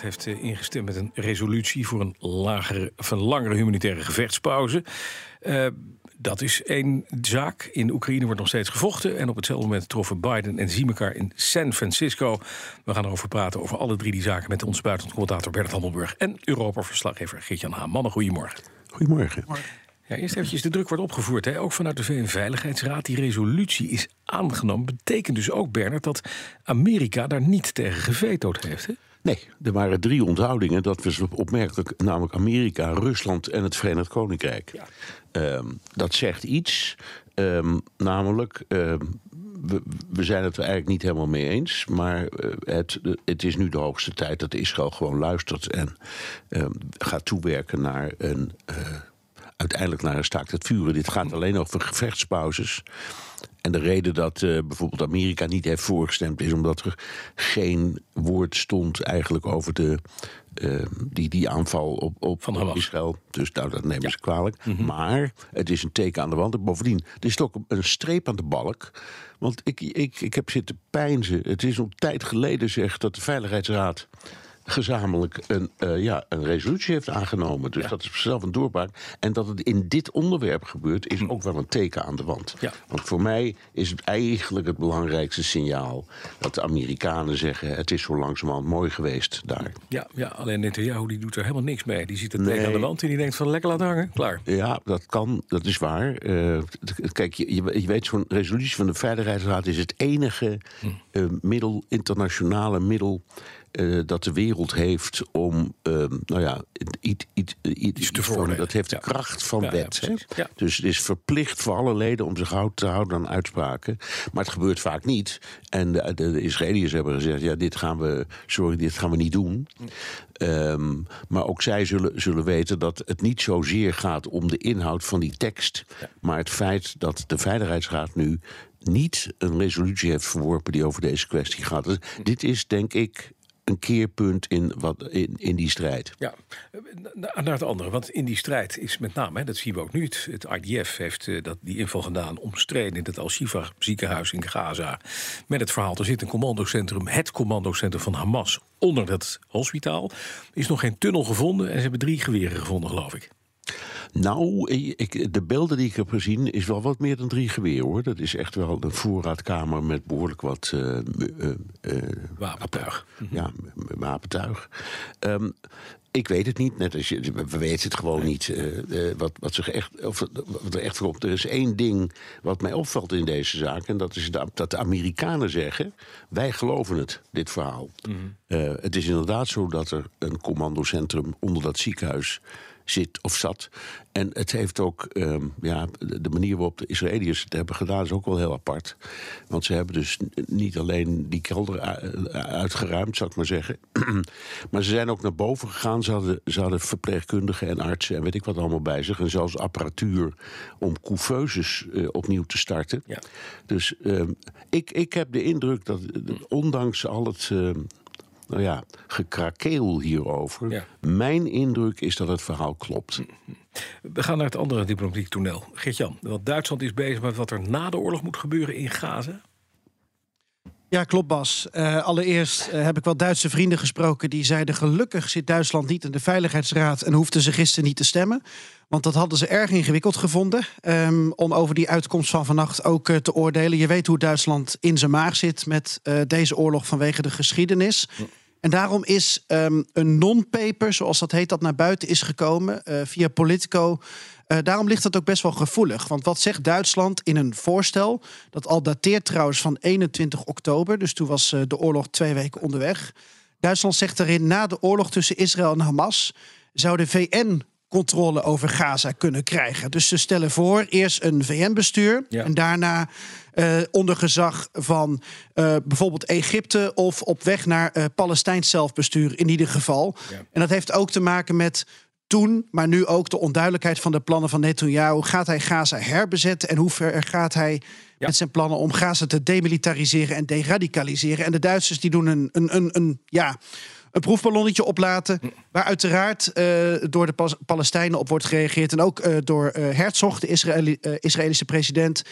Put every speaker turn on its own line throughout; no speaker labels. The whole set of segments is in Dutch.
Heeft eh, ingestemd met een resolutie voor een, lagere, een langere humanitaire gevechtspauze. Eh, dat is één zaak. In Oekraïne wordt nog steeds gevochten. En op hetzelfde moment troffen Biden en zien elkaar in San Francisco. We gaan erover praten, over alle drie die zaken... met onze buitenlandcommentator Bert Handelburg... en Europa-verslaggever Geert-Jan Haan. Mannen, goedemorgen.
Goedemorgen.
Ja, eerst eventjes de druk wordt opgevoerd, hè? ook vanuit de VN-veiligheidsraad. Die resolutie is aangenomen. Betekent dus ook, Bernard, dat Amerika daar niet tegen gevetood heeft. Hè?
Nee, er waren drie onthoudingen. Dat was opmerkelijk, namelijk Amerika, Rusland en het Verenigd Koninkrijk. Ehm, dat zegt iets, ehm, namelijk. ehm, we, we zijn het er eigenlijk niet helemaal mee eens. Maar eh, het, het is nu de hoogste tijd dat Israël gewoon luistert en gaat toewerken naar een. eh, uiteindelijk naar een staakt het vuren. Dit gaat alleen over gevechtspauzes. En de reden dat eh, bijvoorbeeld Amerika niet heeft voorgestemd is omdat er geen woord stond eigenlijk over de, eh, die, die aanval op, op,
Van
op. Israël. Dus nou, dat nemen ze kwalijk. Maar het is een teken aan de wand. En bovendien, er is ook een streep aan de balk. Want ik, ik, ik heb zitten pijnzen. Het is een tijd geleden zeg dat de Veiligheidsraad gezamenlijk een, eh, ja, een resolutie heeft aangenomen. Dus dat is zelf een doorbraak. En dat het in dit onderwerp gebeurt, is ook wel een teken aan de wand.
Ja.
Want voor mij is het eigenlijk het belangrijkste signaal... dat de Amerikanen zeggen, het is zo langzamerhand mooi geweest daar.
Ja, ja, alleen Netanyahu die doet er helemaal niks mee. Die ziet het
Nee.
tegen aan de wand en die denkt van lekker laten hangen. Klaar.
Ja, dat kan, dat is waar. Eh, kijk, je, je- weet, zo'n resolutie van de Veiligheidsraad is het enige eh, middel, internationale middel. Eh, dat de wereld heeft om, eh, nou ja, iets, iets, iets
te veroordelen.
Dat heeft de
Ja.
kracht van
Ja,
wet.
Ja.
Dus het is verplicht voor alle leden om zich houd- te houden aan uitspraken. Maar het gebeurt vaak niet. En de, de, de Israëliërs hebben gezegd: ja, dit gaan we, sorry, dit gaan we niet doen. Ehm, maar ook zij zullen, zullen weten dat het niet zozeer gaat om de inhoud van die tekst. Maar het feit dat de Veiligheidsraad nu niet een resolutie heeft verworpen die over deze kwestie gaat. Dus dit is denk ik een keerpunt in, wat, in, in die strijd.
Ja, na- naar het andere. Want in die strijd is met name, hè, dat zien we ook nu, het, IDF heeft eh, dat, die inval gedaan omstreden in het Al-Shifa ziekenhuis in Gaza. Met het verhaal, er zit een commandocentrum, het commandocentrum van Hamas, onder dat hospitaal. Is nog geen tunnel gevonden en ze hebben drie geweren gevonden, geloof ik.
Nou, ik, de beelden die ik heb gezien is wel wat meer dan drie geweer hoor. Dat is echt wel een voorraadkamer met behoorlijk wat eh, eh, eh,
Wapentuig.
ja, wapentuig. Ehm, ik weet het niet, net als je, we weten het gewoon niet. wat, wat, zich echt, of, wat er echt voorkomt. Er is één ding wat mij opvalt in deze zaak. En dat is de- dat de Amerikanen zeggen: wij geloven het, dit verhaal. Eh, het is inderdaad zo dat er een commandocentrum onder dat ziekenhuis zit of zat. En het heeft ook, ehm, ja, de manier waarop de Israëliërs het hebben gedaan is ook wel heel apart. Want ze hebben dus niet alleen die kelder u- uitgeruimd, zou ik maar zeggen. maar ze zijn ook naar boven gegaan. Ze hadden, ze hadden verpleegkundigen en artsen en weet ik wat allemaal bij zich. En zelfs apparatuur om couveuses eh, opnieuw te starten.
Ja.
Dus ehm, ik, ik heb de indruk dat, eh, ondanks al het. ehm, nou ja, gekrakeel hierover.
Ja.
Mijn indruk is dat het verhaal klopt.
We gaan naar het andere diplomatiek toneel. Geert-Jan, want Duitsland is bezig met wat er na de oorlog moet gebeuren in Gaza.
Ja, klopt Bas. Eh, allereerst eh, heb ik wel Duitse vrienden gesproken die zeiden gelukkig zit Duitsland niet in de Veiligheidsraad en hoefden ze gisteren niet te stemmen. Want dat hadden ze erg ingewikkeld gevonden ehm, om over die uitkomst van vannacht ook eh, te oordelen. Je weet hoe Duitsland in zijn maag zit met eh, deze oorlog vanwege de geschiedenis. En daarom is ehm, een non-paper, zoals dat heet, dat naar buiten is gekomen eh, via Politico. Eh, daarom ligt dat ook best wel gevoelig. Want wat zegt Duitsland in een voorstel, dat al dateert trouwens van 21 oktober, dus toen was eh, de oorlog twee weken onderweg. Duitsland zegt daarin, na de oorlog tussen Israël en Hamas zou de VN controle over Gaza kunnen krijgen. Dus ze stellen voor eerst een VN-bestuur
Ja.
en daarna eh, onder gezag van eh, bijvoorbeeld Egypte of op weg naar eh Palestijns zelfbestuur in ieder geval.
Ja.
En dat heeft ook te maken met toen, maar nu ook de onduidelijkheid van de plannen van Netanyahu. Gaat hij Gaza herbezetten en hoe ver gaat hij
Ja.
met zijn plannen om Gaza te demilitariseren en deradicaliseren? En de Duitsers die doen een, een, een, een ja, een proefballonnetje oplaten. Waar uiteraard eh, door de Palestijnen op wordt gereageerd. En ook eh, door eh, Herzog, de Israëli- Israëlische president.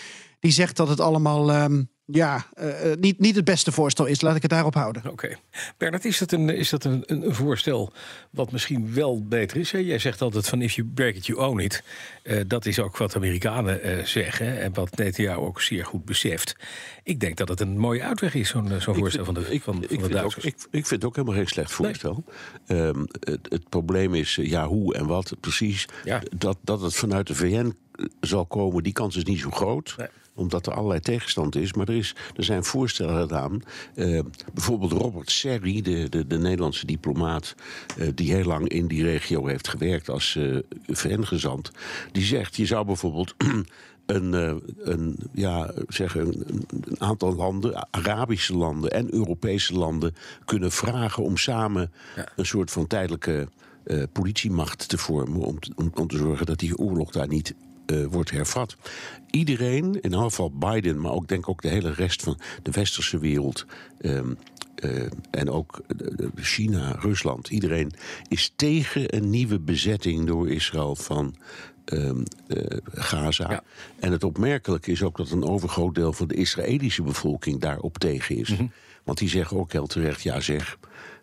Die zegt dat het allemaal ehm, ja, eh, eh, niet, niet het beste voorstel is. Laat ik het daarop houden.
Oké. Bernard, is dat, een, is dat een, een voorstel wat misschien wel beter is? Hè? Jij zegt altijd van if you break it, you own it. Eh, dat is ook wat Amerikanen eh, zeggen en wat Netanyahu ook zeer goed beseft. Ik denk dat het een mooie uitweg is, zo'n zo'n voorstel van de,
ik,
van,
ik
van de
vind ook,
Duitsers.
ik, ik vind het ook helemaal geen slecht voorstel. Ehm, het, het probleem is, ja, hoe en wat precies.
Ja.
Dat, dat het vanuit de VN zal komen, die kans is niet zo groot.
Nee.
Omdat er allerlei tegenstand is. Maar er, is, er zijn voorstellen gedaan. Eh, bijvoorbeeld Robert Serri, de, de, de Nederlandse diplomaat... eh, die heel lang in die regio heeft gewerkt als eh, VN-gezant... die zegt, je zou bijvoorbeeld... Een, een, ja, zeg, een, een aantal landen, Arabische landen en Europese landen, kunnen vragen om samen een soort van tijdelijke politiemacht te vormen. Om, om, om te zorgen dat die oorlog daar niet eh, wordt hervat. Iedereen, in elk geval Biden, maar ook denk ik ook de hele rest van de westerse wereld. ehm, eh, en ook China, Rusland, iedereen is tegen een nieuwe bezetting door Israël van ehm, eh, Gaza.
Ja.
En het opmerkelijke is ook dat een overgroot deel van de Israëlische bevolking daarop tegen is. Want die zeggen ook heel terecht, ja zeg,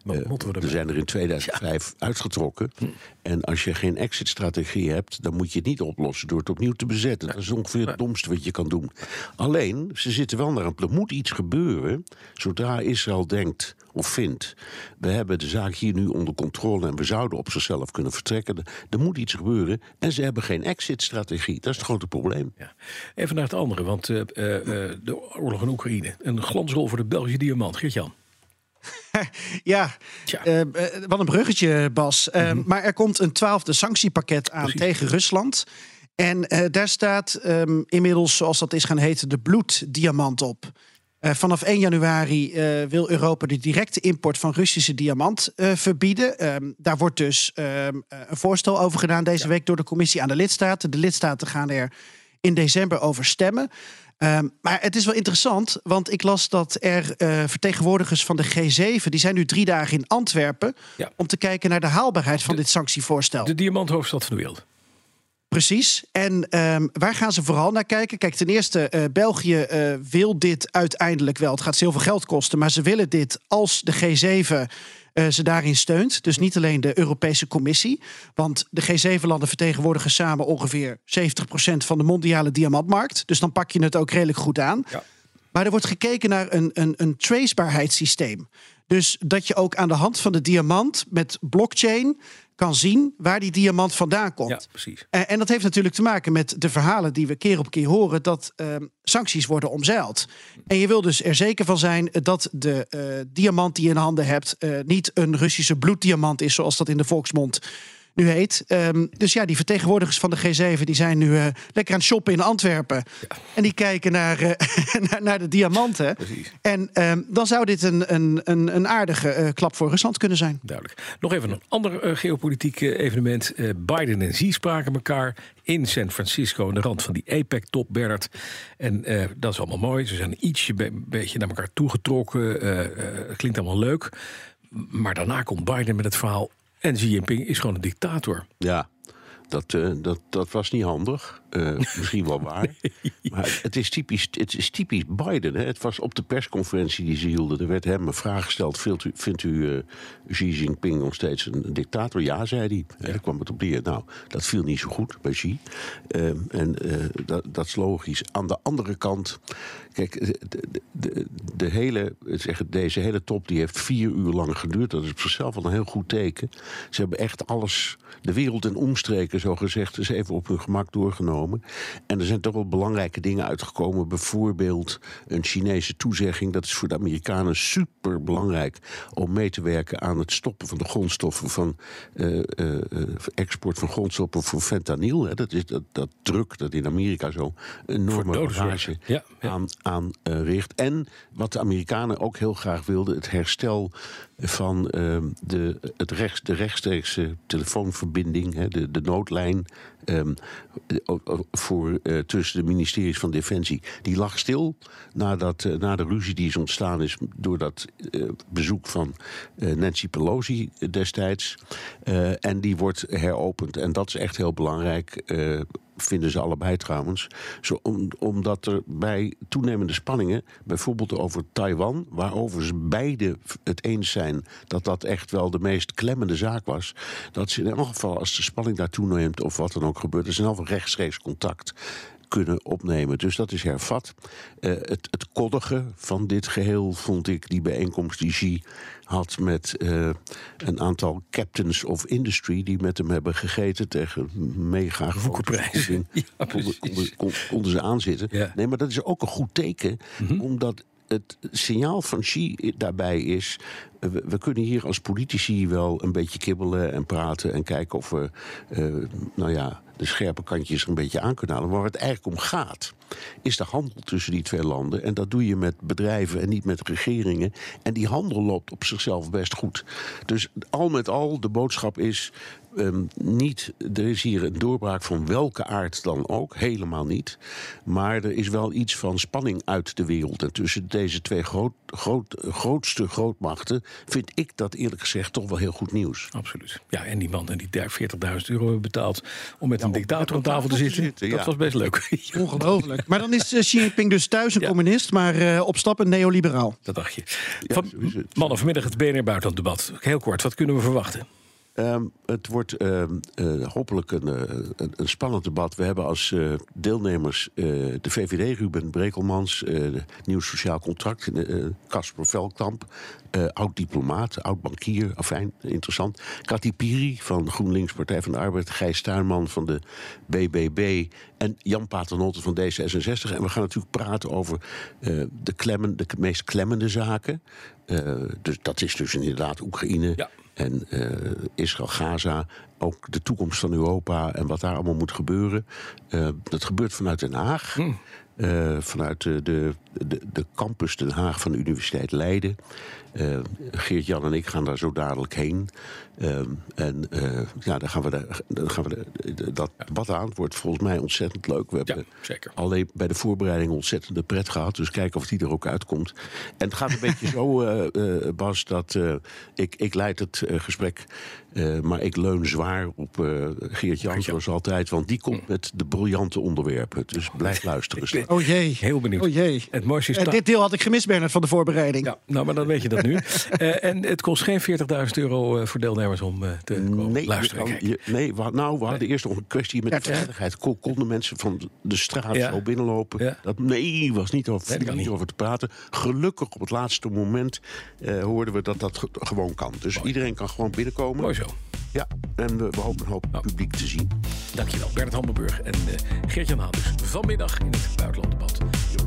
eh,
we
zijn er in 2005 uitgetrokken. En als je geen exit-strategie hebt, dan moet je het niet oplossen door het opnieuw te bezetten. Dat is ongeveer het domste wat je kan doen. Alleen, ze zitten wel naar een. Er moet iets gebeuren zodra Israël denkt of vindt. We hebben de zaak hier nu onder controle en we zouden op zichzelf kunnen vertrekken. Er- moet iets gebeuren. En ze hebben geen exit-strategie. Dat is het grote probleem.
Ja. Even naar het andere, want eh, de oorlog in Oekraïne. Een glansrol voor de Belgische diamant. Geert-Jan.
Ja,
Tja.
eh, eh, wat een bruggetje, Bas. Eh, Maar er komt een twaalfde sanctiepakket aan
Precies.
tegen Rusland. En daar staat ehm, inmiddels, zoals dat is gaan heten, de bloeddiamant op. Vanaf 1 januari wil Europa de directe import van Russische diamant verbieden. Ehm, daar wordt dus ehm, eh, een voorstel over gedaan deze week door de commissie aan de lidstaten. De lidstaten gaan er in december over stemmen. Ehm, maar het is wel interessant, want ik las dat er eh, vertegenwoordigers van de G7... die zijn nu drie dagen in Antwerpen...
Ja.
om te kijken naar de haalbaarheid van dit sanctievoorstel.
De diamanthoofdstad van de wereld.
Precies. En ehm, waar gaan ze vooral naar kijken? Kijk, ten eerste, eh, België eh, wil dit uiteindelijk wel. Het gaat heel veel geld kosten, maar ze willen dit als de G7 eh, ze daarin steunt. Dus niet alleen de Europese Commissie. Want de G7-landen vertegenwoordigen samen ongeveer 70% van de mondiale diamantmarkt. Dus dan pak je het ook redelijk goed aan.
Ja.
Maar er wordt gekeken naar een, een, een tracebaarheidssysteem. Dus dat je ook aan de hand van de diamant met blockchain kan zien waar die diamant vandaan komt.
Ja, precies.
En, en dat heeft natuurlijk te maken met de verhalen die we keer op keer horen dat ehm, sancties worden omzeild. En je wil dus er zeker van zijn dat de eh, diamant die je in handen hebt eh, niet een Russische bloeddiamant is, zoals dat in de volksmond nu heet. Ehm, dus ja, die vertegenwoordigers van de G7 die zijn nu eh, lekker aan het shoppen in Antwerpen. En die kijken naar, eh, naar, naar de diamanten.
Precies.
En ehm, dan zou dit een, een, een, een aardige eh, klap voor Rusland kunnen zijn.
Duidelijk. Nog even een ander geopolitiek evenement. Biden en Xi spraken elkaar in San Francisco... aan de rand van die APEC-top, Bernard. En dat is allemaal mooi. Ze zijn ietsje be- beetje naar elkaar toegetrokken. Klinkt allemaal leuk. Maar daarna komt Biden met het verhaal... en Xi Jinping is gewoon een dictator.
Ja, dat, eh, dat, dat was niet handig. Eh, misschien wel waar. Maar het is typisch, het is typisch Biden. Hè. Het was op de persconferentie die ze hielden. Er werd hem een vraag gesteld. Vindt u, vindt u eh, Xi Jinping nog steeds een dictator? Ja, zei hij. Daar kwam het op neer. Nou, dat viel niet zo goed bij Xi. Eh, en eh, dat, dat is logisch. Aan de andere kant... Kijk, de, de, de, hele, zeg, deze hele top die heeft vier uur lang geduurd. Dat is op zichzelf al een heel goed teken. Ze hebben echt alles, de wereld en omstreken, zo gezegd, eens even op hun gemak doorgenomen. Genomen. En er zijn toch wel belangrijke dingen uitgekomen. Bijvoorbeeld een Chinese toezegging. Dat is voor de Amerikanen super belangrijk om mee te werken aan het stoppen van de grondstoffen van eh, eh, export van grondstoffen voor fentanyl. Hè. Dat is dat, dat druk dat in Amerika zo enorme
Ja, ja.
aan, aan eh, richt. En wat de Amerikanen ook heel graag wilden, het herstel van ehm, de, het rechtstreekse telefoonverbinding, hè, de, de noodlijn ehm, o- voor, eh, tussen de ministeries van Defensie. Die lag stil nadat, eh, na de ruzie die is ontstaan is door dat eh, bezoek van eh, Nancy Pelosi destijds. Eh, en die wordt heropend. En dat is echt heel belangrijk. Vinden ze allebei trouwens. Zo, om, omdat er bij toenemende spanningen, bijvoorbeeld over Taiwan, waarover ze beide het eens zijn dat dat echt wel de meest klemmende zaak was, dat ze in elk geval als de spanning daar toeneemt of wat dan ook gebeurt, er is in elk geval rechtstreeks contact kunnen opnemen. Dus dat is hervat. Eh, het, het koddige van dit geheel vond ik die bijeenkomst die Xi had met eh, een aantal captains of industry die met hem hebben gegeten tegen mega vergoeding.
Ja,
konden, ze aanzitten.
Ja.
Nee, maar dat is ook een goed teken, omdat het signaal van Xi daarbij is. eh, We, we kunnen hier als politici wel een beetje kibbelen en praten en kijken of we nou ja, de scherpe kantjes er een beetje aan kunnen halen. Maar waar het eigenlijk om gaat, is de handel tussen die twee landen. En dat doe je met bedrijven en niet met regeringen. En die handel loopt op zichzelf best goed. Dus al met al, de boodschap is. Ehm, niet, er is hier een doorbraak van welke aard dan ook, helemaal niet. Maar er is wel iets van spanning uit de wereld. En tussen deze twee groot, groot, grootste grootmachten vind ik dat eerlijk gezegd toch wel heel goed nieuws.
Absoluut. Ja, en die man en die daar 40.000 euro hebben betaald om met een dictator aan tafel te
te
zitten.
zitten,
Dat
ja.
was best leuk.
Ongelooflijk. Maar dan is eh, Xi Jinping dus thuis een
Ja.
communist, maar eh, op stap een neoliberaal.
dat dacht je. Van, mannen, vanmiddag het BNR Buitenlanddebat. Heel kort, wat kunnen we verwachten?
Ehm, het wordt ehm, eh, hopelijk een, eh, een, een spannend debat. We hebben als eh, deelnemers de VVD, Ruben Brekelmans, Nieuw Sociaal Contract, Casper Veldkamp, eh, oud-diplomaat, oud-bankier, afijn, interessant. Kati Piri van GroenLinks Partij van de Arbeid, Gijs Tuinman van de BBB en Jan Paternotte van D66. En we gaan natuurlijk praten over de, klemmen, de meest klemmende zaken. Dus dat is dus inderdaad Oekraïne.
Ja.
En eh, Israël, Gaza, ook de toekomst van Europa en wat daar allemaal moet gebeuren. Eh, dat gebeurt vanuit Den Haag. Eh, vanuit de, de, de, de campus Den Haag van de Universiteit Leiden. Eh, Geert-Jan en ik gaan daar zo dadelijk heen. Ehm, en eh, ja, dan gaan we, daar, dan gaan we de- dat debat aan. Het wordt volgens mij ontzettend leuk. We hebben
zeker.
alleen bij de voorbereiding ontzettende pret gehad. Dus kijken of die er ook uitkomt. En het gaat een beetje zo, eh, eh, Bas, dat eh, ik, ik leid het eh, gesprek. eh, maar ik leun zwaar op eh Geert-Jan, zoals altijd. Want die komt met de briljante onderwerpen. Dus blijf luisteren.
Oh jee.
Heel benieuwd.
Oh jee.
Het mooiste is...
Eh, dit deel had ik gemist, Bernard, van de voorbereiding.
Ja, nou, maar dan weet je dat nu. Eh, en het kost geen 40.000 euro eh, voor deelnemers om eh, te komen
Nee,
luisteren.
je je- nee we, nou, we hadden eerst nog een kwestie met
Ja,
de veiligheid. Kon- Konden mensen van de straat
Ja.
zo binnenlopen?
Ja.
Dat, nee, was niet over,
Nee,
niet
niet.
over te praten. Gelukkig op het laatste moment eh, hoorden we dat dat ge- gewoon kan. Dus iedereen kan gewoon binnenkomen.
Mooi zo.
Ja, en we, we hopen een hoop
Nou.
publiek te zien.
Dankjewel, Bernard Hammelburg en eh Geert-Jan Haan. Dus vanmiddag in het buitenlanddebat. Hier